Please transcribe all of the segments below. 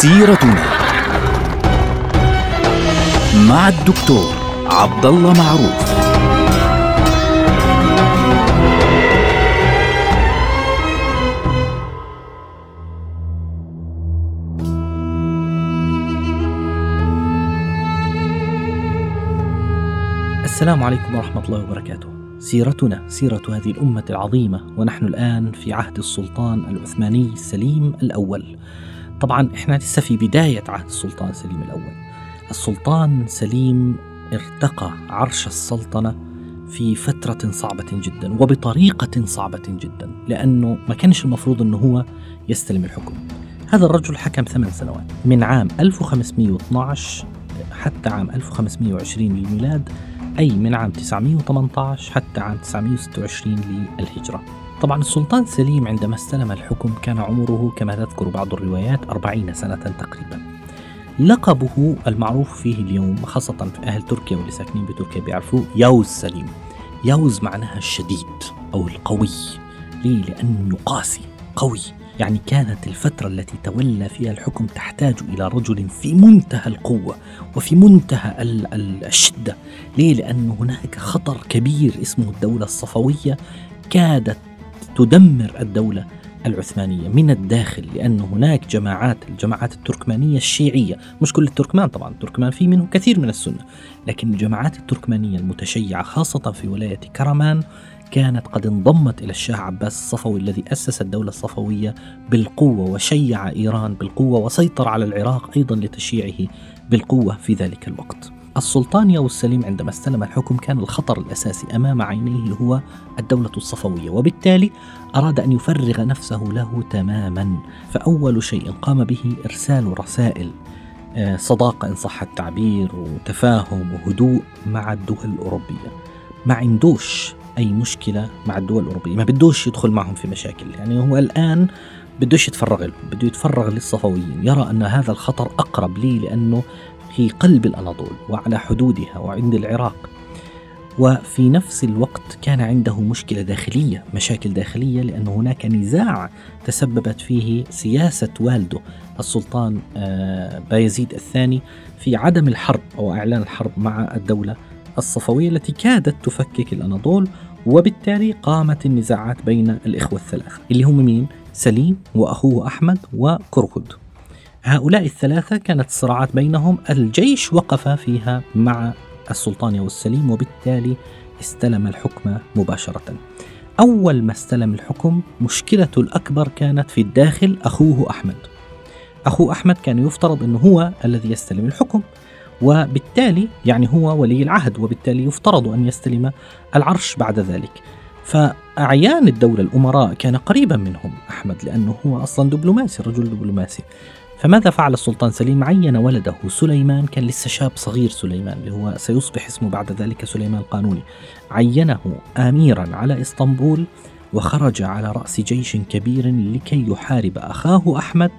سيرتنا مع الدكتور عبد الله معروف السلام عليكم ورحمة الله وبركاته. سيرتنا سيرة هذه الأمة العظيمة ونحن الآن في عهد السلطان العثماني سليم الأول. طبعا إحنا لسه في بداية عهد السلطان سليم الأول. السلطان سليم ارتقى عرش السلطنة في فترة صعبة جدا وبطريقة صعبة جدا لأنه ما كانش المفروض أنه هو يستلم الحكم. هذا الرجل حكم ثمان سنوات من عام 1512 حتى عام 1520 للميلاد أي من عام 918 حتى عام 926 للهجرة طبعا السلطان سليم عندما استلم الحكم كان عمره كما تذكر بعض الروايات أربعين سنة تقريبا. لقبه المعروف فيه اليوم خاصة في أهل تركيا واللي ساكنين بتركيا بيعرفوه يوز سليم. يوز معناها الشديد أو القوي. ليه؟ لأنه قاسي قوي. يعني كانت الفترة التي تولى فيها الحكم تحتاج إلى رجل في منتهى القوة وفي منتهى الشدة. ليه؟ لأن هناك خطر كبير اسمه الدولة الصفوية كادت تدمر الدولة العثمانية من الداخل لأن هناك جماعات الجماعات التركمانية الشيعية. مش كل التركمان طبعا التركمان في منه كثير من السنة. لكن الجماعات التركمانية المتشيعة خاصة في ولاية كرمان كانت قد انضمت إلى الشاه عباس الصفوي الذي أسس الدولة الصفوية بالقوة وشيع إيران بالقوة وسيطر على العراق أيضا لتشييعه بالقوة في ذلك الوقت. السلطان ياو السليم عندما استلم الحكم كان الخطر الأساسي أمام عينيه هو الدولة الصفوية وبالتالي أراد أن يفرغ نفسه له تماما. فأول شيء قام به إرسال رسائل آه، صداقة إن صح التعبير وتفاهم وهدوء مع الدول الأوروبية. ما عندوش أي مشكلة مع الدول الأوروبية ما بدوش يدخل معهم في مشاكل. يعني هو الآن بدوش يتفرغ لهم بده يتفرغ للصفويين. يرى أن هذا الخطر أقرب لي لأنه في قلب الأناضول وعلى حدودها وعند العراق وفي نفس الوقت كان عنده مشكلة داخلية مشاكل داخلية لأن هناك نزاع تسببت فيه سياسة والده السلطان آه، بايزيد الثاني في عدم الحرب أو إعلان الحرب مع الدولة الصفوية التي كادت تفكك الأناضول وبالتالي قامت النزاعات بين الإخوة الثلاثة اللي هم مين؟ سليم وأخوه أحمد وكركد هؤلاء الثلاثة كانت الصراعات بينهم الجيش وقف فيها مع السلطان والسليم وبالتالي استلم الحكم مباشرة. أول ما استلم الحكم مشكلته الأكبر كانت في الداخل أخوه أحمد. أخوه أحمد كان يفترض أنه هو الذي يستلم الحكم وبالتالي يعني هو ولي العهد وبالتالي يفترض أن يستلم العرش بعد ذلك. فأعيان الدولة الأمراء كان قريبا منهم أحمد لأنه هو أصلا دبلوماسي رجل دبلوماسي. فماذا فعل السلطان سليم؟ عين ولده سليمان كان لسه شاب صغير سليمان اللي هو سيصبح اسمه بعد ذلك سليمان القانوني. عينه أميرا على إسطنبول وخرج على رأس جيش كبير لكي يحارب أخاه أحمد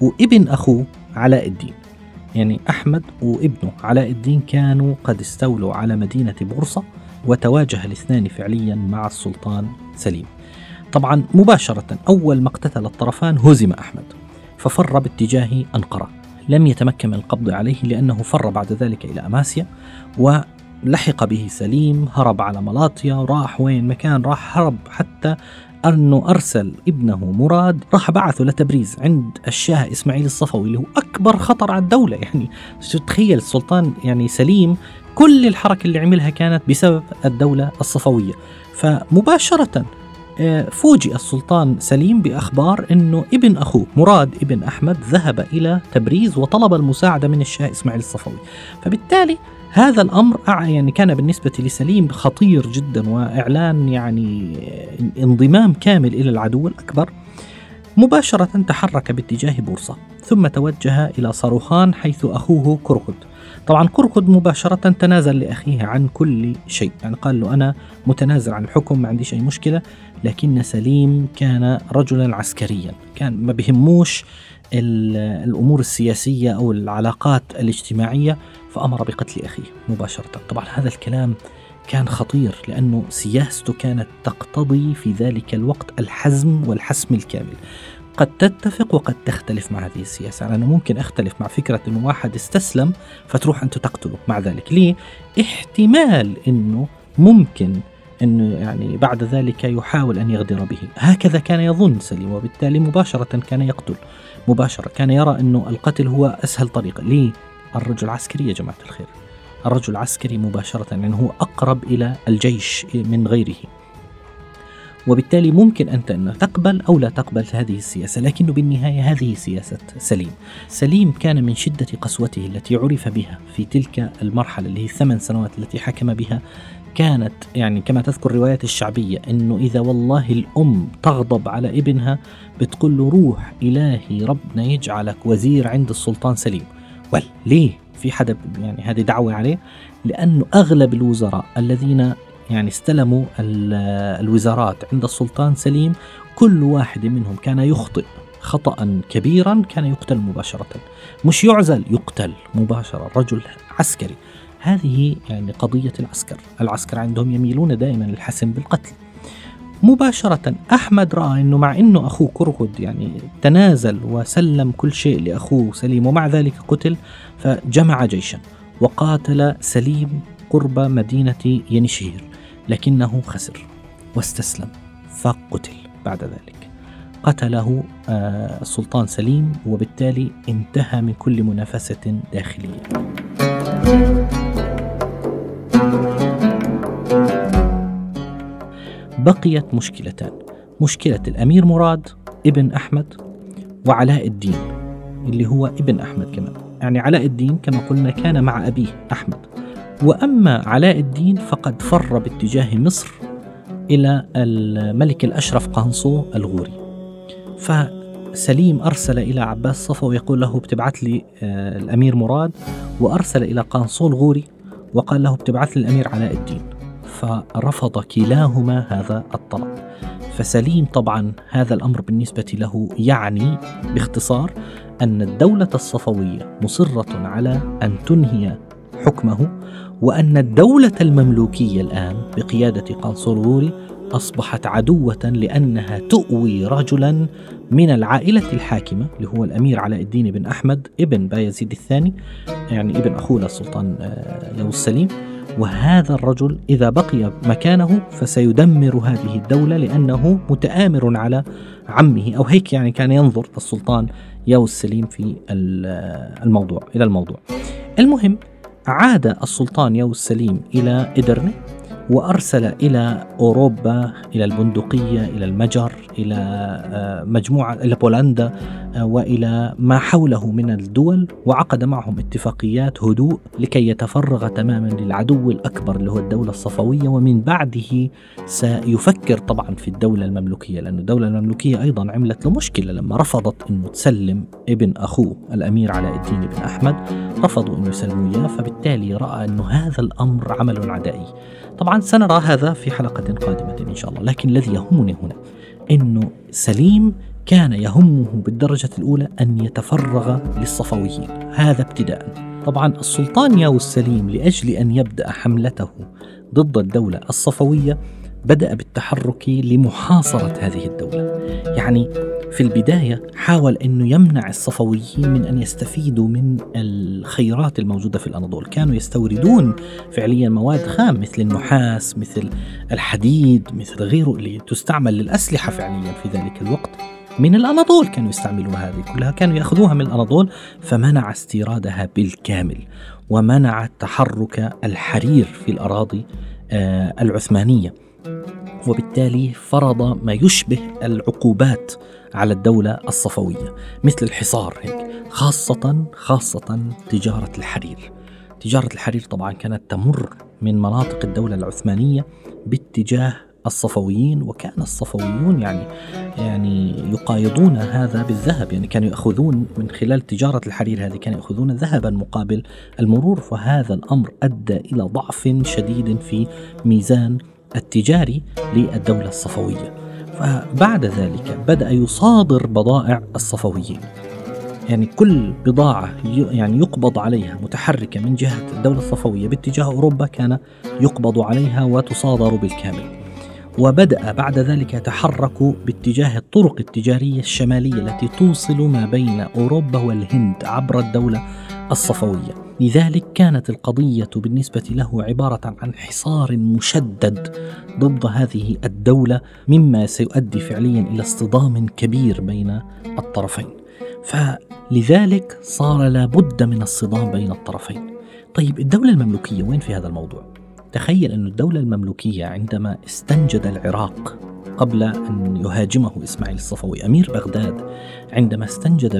وابن أخوه علاء الدين. يعني أحمد وابنه علاء الدين كانوا قد استولوا على مدينة بورصة وتواجه الاثنان فعليا مع السلطان سليم. طبعا مباشرة أول ما اقتتل الطرفان هزم أحمد. ففر باتجاه أنقرة. لم يتمكن من القبض عليه لأنه فر بعد ذلك إلى أماسيا ولحق به سليم هرب على ملاطيا راح وين مكان راح هرب حتى أنه أرسل ابنه مراد راح بعثه لتبريز عند الشاه إسماعيل الصفوي اللي هو أكبر خطر على الدولة. يعني تخيل السلطان يعني سليم كل الحركة اللي عملها كانت بسبب الدولة الصفوية. فمباشرة فوجئ السلطان سليم بأخبار أنه ابن أخوه مراد ابن أحمد ذهب إلى تبريز وطلب المساعدة من الشاه إسماعيل الصفوي. فبالتالي هذا الأمر يعني كان بالنسبة لسليم خطير جدا وإعلان يعني انضمام كامل إلى العدو الأكبر. مباشرة تحرك باتجاه بورصة. ثم توجه إلى صاروخان حيث أخوه كركد. طبعا كركد مباشرة تنازل لأخيه عن كل شيء. يعني قال له أنا متنازل عن الحكم ما عنديش أي مشكلة لكن سليم كان رجلا عسكريا. كان ما بهموش الأمور السياسية أو العلاقات الاجتماعية فأمر بقتل أخيه مباشرة. طبعا هذا الكلام كان خطير لأنه سياسته كانت تقتضي في ذلك الوقت الحزم والحسم الكامل. قد تتفق وقد تختلف مع هذه السياسة. أنا ممكن أختلف مع فكرة أنه واحد استسلم فتروح أنت تقتله. مع ذلك ليه؟ احتمال أنه ممكن أنه يعني بعد ذلك يحاول أن يغدر به. هكذا كان يظن سليم وبالتالي مباشرة كان يقتل. مباشرة كان يرى أنه القتل هو أسهل طريقة ليه؟ الرجل عسكري يا جماعة الخير. الرجل عسكري مباشرة يعني هو أقرب إلى الجيش من غيره. وبالتالي ممكن أنت أن تقبل أو لا تقبل هذه السياسة لكنه بالنهاية هذه سياسة سليم. سليم كان من شدة قسوته التي عرف بها في تلك المرحلة اللي هي الثمان سنوات التي حكم بها. كانت يعني كما تذكر الروايات الشعبية أنه إذا والله الأم تغضب على ابنها بتقول له روح إلهي ربنا يجعلك وزير عند السلطان سليم. ول ليه في حدا يعني هذه دعوة عليه؟ لأنه أغلب الوزراء الذين يعني استلموا الوزارات عند السلطان سليم. كل واحد منهم كان يخطئ خطأ كبيرا كان يقتل مباشرة. مش يعزل يقتل مباشرة رجل عسكري. هذه يعني قضية العسكر. العسكر عندهم يميلون دائما للحسم بالقتل. مباشرة أحمد رأى أنه مع أنه أخوه كرغد يعني تنازل وسلم كل شيء لأخوه سليم ومع ذلك قتل فجمع جيشا وقاتل سليم قرب مدينة ينشهير لكنه خسر واستسلم فقتل بعد ذلك. قتله آه، السلطان سليم وبالتالي انتهى من كل منافسة داخلية. بقيت مشكلتان. مشكلة الأمير مراد ابن أحمد وعلاء الدين اللي هو ابن أحمد كمان. يعني علاء الدين كما قلنا كان مع أبيه أحمد. وأما علاء الدين فقد فر باتجاه مصر إلى الملك الأشرف قنصو الغوري. فسليم أرسل إلى عباس صفا ويقول له بتبعث لي آه، الأمير مراد وأرسل إلى قنصو الغوري وقال له بتبعث لي الأمير علاء الدين. فرفض كلاهما هذا الطلب. فسليم طبعا هذا الأمر بالنسبة له يعني باختصار أن الدولة الصفوية مصرة على أن تنهي حكمه وأن الدولة المملوكية الآن بقيادة قنصلوري أصبحت عدوة لأنها تؤوي رجلا من العائلة الحاكمة اللي هو الأمير علاء الدين بن أحمد ابن بايزيد الثاني يعني ابن أخونا السلطان آه، يوسف السليم. وهذا الرجل إذا بقي مكانه فسيدمر هذه الدولة لأنه متآمر على عمه. أو هيك يعني كان ينظر السلطان يوسف السليم في الموضوع إلى الموضوع. المهم عاد السلطان يوسف سليم إلى إدرنة. وأرسل إلى أوروبا إلى البندقية إلى المجر إلى آه، مجموعة إلى بولندا آه، وإلى ما حوله من الدول وعقد معهم اتفاقيات هدوء لكي يتفرغ تماما للعدو الأكبر اللي هو الدولة الصفوية. ومن بعده سيفكر طبعا في الدولة المملوكية لأن الدولة المملوكية أيضا عملت له مشكلة لما رفضت أنه تسلم ابن أخوه الأمير علاء الدين بن أحمد. رفضوا أنه يسلموا إياه فبالتالي رأى أنه هذا الأمر عمل عدائي. طبعا سنرى هذا في حلقة قادمة إن شاء الله لكن الذي يهمني هنا أنه سليم كان يهمه بالدرجة الأولى أن يتفرغ للصفويين هذا ابتداء طبعا السلطان ياو السليم لأجل أن يبدأ حملته ضد الدولة الصفوية بدأ بالتحرك لمحاصرة هذه الدولة. يعني في البداية حاول أنه يمنع الصفويين من أن يستفيدوا من الخيرات الموجودة في الأناضول. كانوا يستوردون فعليا مواد خام مثل النحاس مثل الحديد مثل غيره اللي تستعمل للأسلحة فعليا في ذلك الوقت من الأناضول. كانوا يستعملون هذه كلها كانوا يأخذوها من الأناضول فمنع استيرادها بالكامل ومنع تحرك الحرير في الأراضي آه، العثمانية. وبالتالي فرض ما يشبه العقوبات على الدولة الصفوية مثل الحصار هيك خاصة خاصة تجارة الحرير. تجارة الحرير طبعا كانت تمر من مناطق الدولة العثمانية باتجاه الصفويين وكان الصفويون يعني يعني يقايضون هذا بالذهب. يعني كانوا يأخذون من خلال تجارة الحرير هذه كانوا يأخذون ذهبا مقابل المرور فهذا الأمر أدى إلى ضعف شديد في ميزان التجاري للدولة الصفوية. فبعد ذلك بدأ يصادر بضائع الصفويين. يعني كل بضاعة يعني يقبض عليها متحركة من جهة الدولة الصفوية باتجاه أوروبا كان يقبض عليها وتصادر بالكامل. وبدأ بعد ذلك يتحرك باتجاه الطرق التجارية الشمالية التي توصل ما بين أوروبا والهند عبر الدولة الصفوية. لذلك كانت القضية بالنسبة له عبارة عن حصار مشدد ضد هذه الدولة مما سيؤدي فعليا إلى اصطدام كبير بين الطرفين فلذلك صار لابد من الصدام بين الطرفين طيب الدولة المملوكية وين في هذا الموضوع؟ تخيل أن الدولة المملوكية عندما استنجد العراق قبل أن يهاجمه إسماعيل الصفوي. أمير بغداد عندما استنجد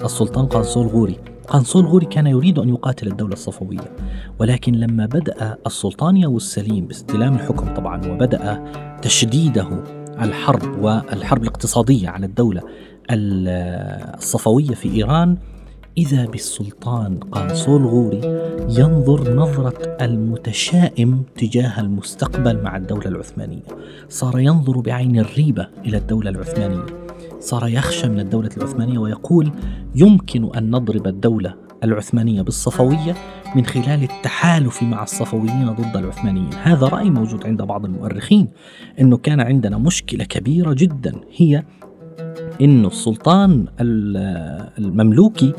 بالسلطان قنصول غوري. قنصول غوري كان يريد أن يقاتل الدولة الصفوية ولكن لما بدأ السلطان ياو السليم باستلام الحكم طبعا وبدأ تشديده الحرب والحرب الاقتصادية على الدولة الصفوية في إيران إذا بالسلطان قنصول غوري ينظر نظرة المتشائم تجاه المستقبل مع الدولة العثمانية. صار ينظر بعين الريبة إلى الدولة العثمانية. صار يخشى من الدولة العثمانية ويقول يمكن أن نضرب الدولة العثمانية بالصفوية من خلال التحالف مع الصفويين ضد العثمانيين. هذا رأي موجود عند بعض المؤرخين أنه كان عندنا مشكلة كبيرة جدا هي أن السلطان المملوكي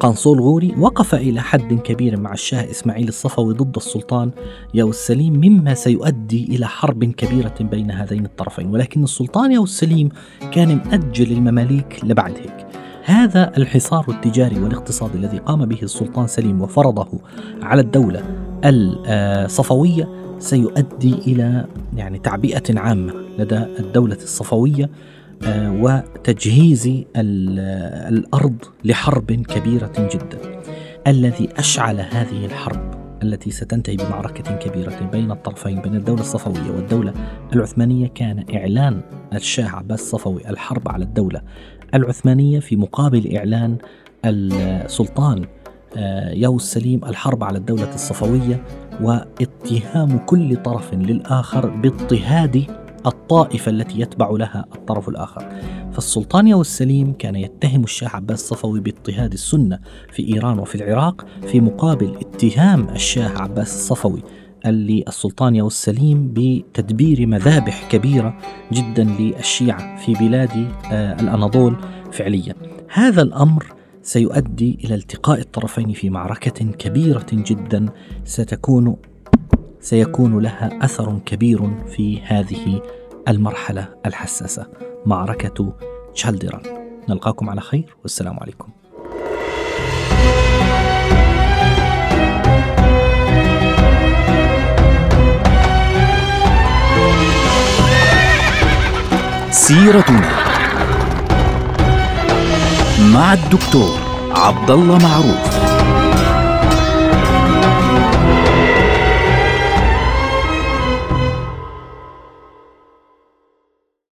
قنصول غوري وقف إلى حد كبير مع الشاه إسماعيل الصفوي ضد السلطان ياو السليم مما سيؤدي إلى حرب كبيرة بين هذين الطرفين. ولكن السلطان ياو السليم كان مأجل المماليك لبعد هيك. هذا الحصار التجاري والاقتصادي الذي قام به السلطان سليم وفرضه على الدولة الصفوية سيؤدي إلى يعني تعبئة عامة لدى الدولة الصفوية. آه، وتجهيز الأرض لحرب كبيرة جدا. الذي أشعل هذه الحرب التي ستنتهي بمعركة كبيرة بين الطرفين بين الدولة الصفوية والدولة العثمانية كان إعلان الشاه عباس الصفوي الحرب على الدولة العثمانية في مقابل إعلان السلطان آه، ياو السليم الحرب على الدولة الصفوية واتهام كل طرف للآخر باضطهاد الطائفة التي يتبع لها الطرف الآخر. فالسلطان ياو السليم كان يتهم الشاه عباس الصفوي باضطهاد السنة في إيران وفي العراق في مقابل اتهام الشاه عباس الصفوي اللي السلطان ياو السليم بتدبير مذابح كبيرة جدا للشيعة في بلاد آه، الأناضول فعليا. هذا الأمر سيؤدي إلى التقاء الطرفين في معركة كبيرة جدا ستكون سيكون لها أثر كبير في هذه المرحلة الحساسة. معركة تشالدران نلقاكم على خير والسلام عليكم. سيرتنا مع الدكتور عبد الله معروف.